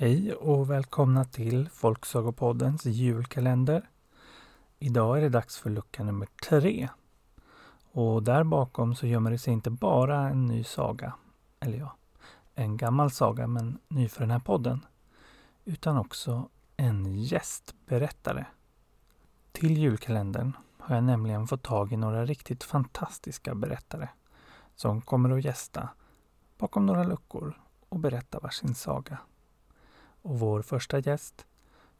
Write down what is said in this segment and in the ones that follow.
Hej och välkomna till Folksagopoddens julkalender. Idag är det dags för lucka nummer tre. Och där bakom så gömmer det sig inte bara en ny saga, eller ja, en gammal saga men ny för den här podden, utan också en gästberättare. Till julkalendern har jag nämligen fått tag i några riktigt fantastiska berättare som kommer att gästa bakom några luckor och berätta varsin saga. Och vår första gäst,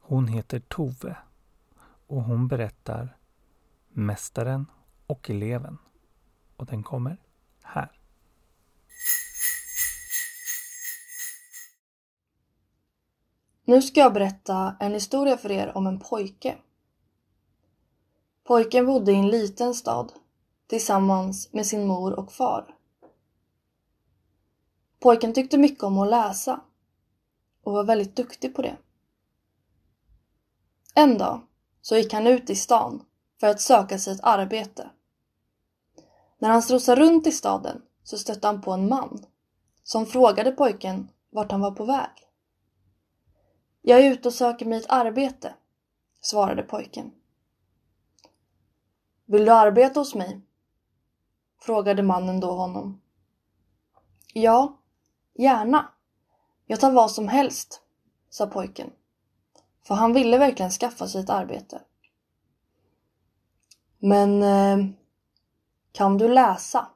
hon heter Tove och hon berättar Mästaren och eleven. Och den kommer här. Nu ska jag berätta en historia för er om en pojke. Pojken bodde i en liten stad tillsammans med sin mor och far. Pojken tyckte mycket om att läsa och var väldigt duktig på det. En dag så gick han ut i stan för att söka sig ett arbete. När han strosade runt i staden så stötte han på en man som frågade pojken vart han var på väg. Jag är ute och söker mig ett arbete, svarade pojken. Vill du arbeta hos mig? frågade mannen då honom. Ja, gärna. Jag tar vad som helst, sa pojken. För han ville verkligen skaffa sig ett arbete. Men eh, kan du läsa?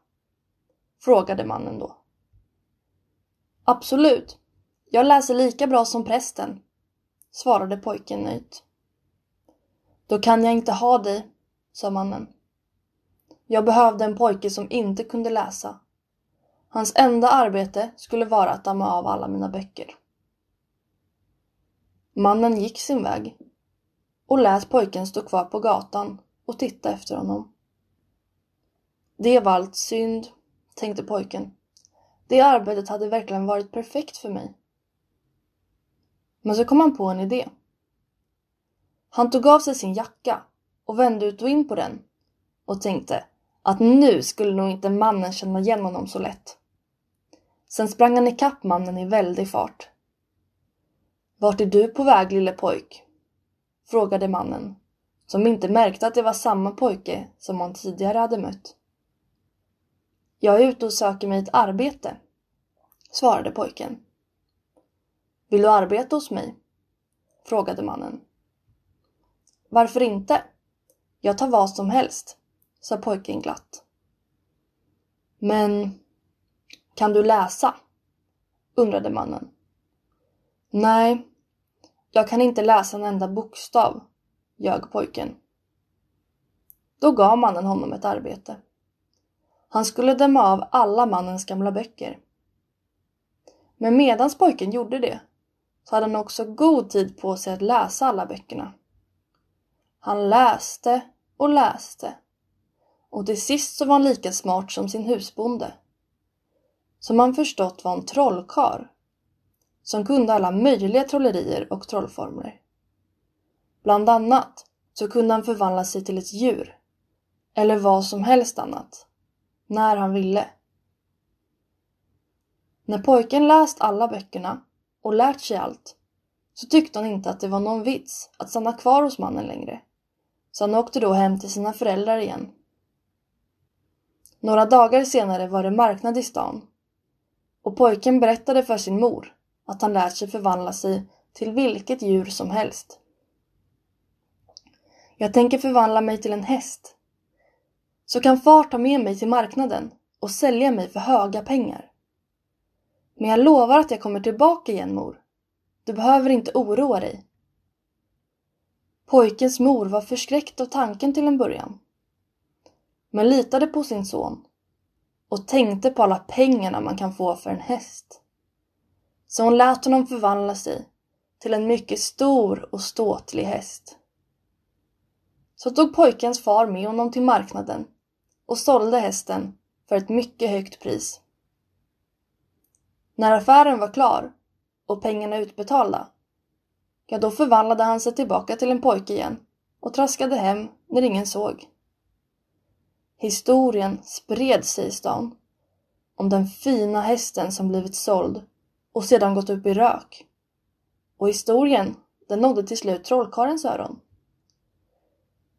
frågade mannen då. Absolut. Jag läser lika bra som prästen, svarade pojken nöjt. Då kan jag inte ha dig, sa mannen. Jag behövde en pojke som inte kunde läsa. Hans enda arbete skulle vara att damma av alla mina böcker. Mannen gick sin väg och lät pojken stå kvar på gatan och titta efter honom. Det var allt synd, tänkte pojken. Det arbetet hade verkligen varit perfekt för mig. Men så kom han på en idé. Han tog av sig sin jacka och vände ut och in på den och tänkte att nu skulle nog inte mannen känna igen honom så lätt. Sen sprang han ikapp mannen i väldig fart. Vart är du på väg lille pojk? frågade mannen, som inte märkte att det var samma pojke som han tidigare hade mött. Jag är ute och söker mig ett arbete, svarade pojken. Vill du arbeta hos mig? frågade mannen. Varför inte? Jag tar vad som helst, sa pojken glatt. Men kan du läsa? undrade mannen. Nej, jag kan inte läsa en enda bokstav, ljög pojken. Då gav mannen honom ett arbete. Han skulle döma av alla mannens gamla böcker. Men medans pojken gjorde det så hade han också god tid på sig att läsa alla böckerna. Han läste och läste och till sist så var han lika smart som sin husbonde. Som han förstått var en trollkar som kunde alla möjliga trollerier och trollformler. Bland annat så kunde han förvandla sig till ett djur eller vad som helst annat när han ville. När pojken läst alla böckerna och lärt sig allt så tyckte han inte att det var någon vits att stanna kvar hos mannen längre. Så han åkte då hem till sina föräldrar igen. Några dagar senare var det marknad i stan och pojken berättade för sin mor att han lärt sig förvandla sig till vilket djur som helst. Jag tänker förvandla mig till en häst. Så kan far ta med mig till marknaden och sälja mig för höga pengar. Men jag lovar att jag kommer tillbaka igen mor. Du behöver inte oroa dig. Pojkens mor var förskräckt av tanken till en början. Men litade på sin son och tänkte på alla pengarna man kan få för en häst. Så hon lät honom förvandla sig till en mycket stor och ståtlig häst. Så tog pojkens far med honom till marknaden och sålde hästen för ett mycket högt pris. När affären var klar och pengarna utbetalda, ja då förvandlade han sig tillbaka till en pojke igen och traskade hem när ingen såg. Historien spred sig i stan om den fina hästen som blivit såld och sedan gått upp i rök. och historien den nådde till slut trollkarlens öron.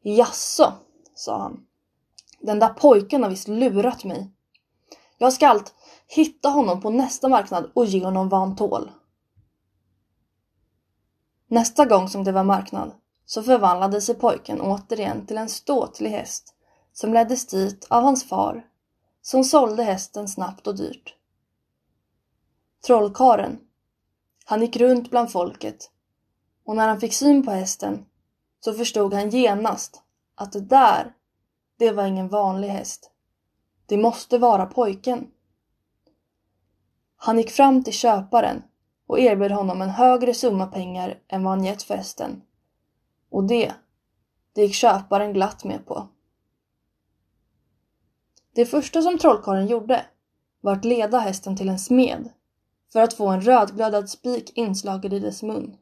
Jaså, sa han. Den där pojken har visst lurat mig. Jag ska allt hitta honom på nästa marknad och ge honom vad han tål. Nästa gång som det var marknad så förvandlade sig pojken återigen till en ståtlig häst som leddes dit av hans far som sålde hästen snabbt och dyrt. Trollkaren, han gick runt bland folket och när han fick syn på hästen så förstod han genast att det där, det var ingen vanlig häst. Det måste vara pojken. Han gick fram till köparen och erbjöd honom en högre summa pengar än vad han gett för hästen. Och det, det gick köparen glatt med på. Det första som trollkarlen gjorde var att leda hästen till en smed för att få en rödglödad spik inslagen i dess mun.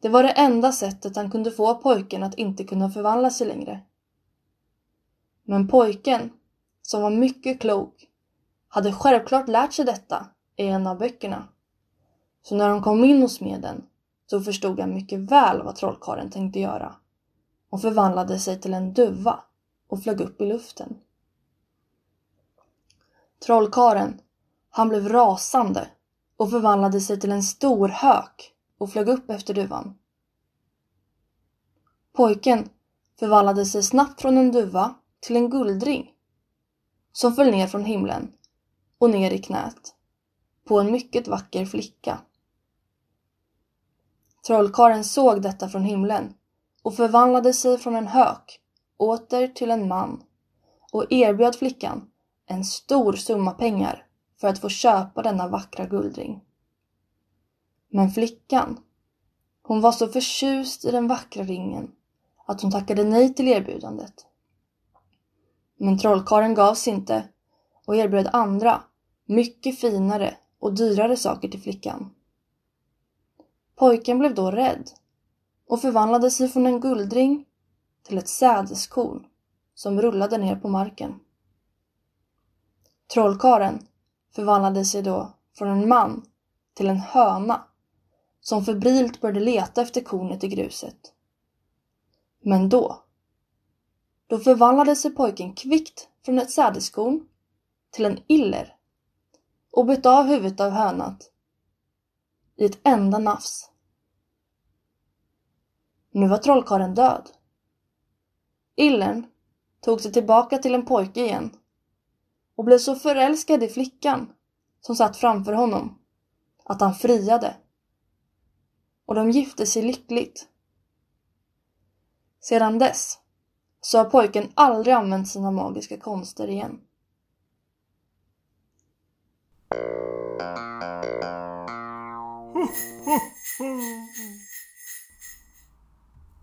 Det var det enda sättet han kunde få pojken att inte kunna förvandla sig längre. Men pojken, som var mycket klok, hade självklart lärt sig detta i en av böckerna. Så när de kom in hos smeden så förstod han mycket väl vad trollkarlen tänkte göra och förvandlade sig till en duva och flög upp i luften. Trollkaren, han blev rasande och förvandlade sig till en stor hök och flög upp efter duvan. Pojken förvandlade sig snabbt från en duva till en guldring som föll ner från himlen och ner i knät på en mycket vacker flicka. Trollkaren såg detta från himlen och förvandlade sig från en hök åter till en man och erbjöd flickan en stor summa pengar för att få köpa denna vackra guldring. Men flickan, hon var så förtjust i den vackra ringen att hon tackade nej till erbjudandet. Men trollkaren gavs inte och erbjöd andra, mycket finare och dyrare saker till flickan. Pojken blev då rädd och förvandlade sig från en guldring till ett sädeskorn som rullade ner på marken. Trollkaren förvandlade sig då från en man till en höna som febrilt började leta efter kornet i gruset. Men då, då förvandlade sig pojken kvickt från ett sädeskorn till en iller och bytte av huvudet av hönat i ett enda nafs. Nu var trollkarlen död. Illern tog sig tillbaka till en pojke igen och blev så förälskad i flickan som satt framför honom att han friade. Och de gifte sig lyckligt. Sedan dess så har pojken aldrig använt sina magiska konster igen.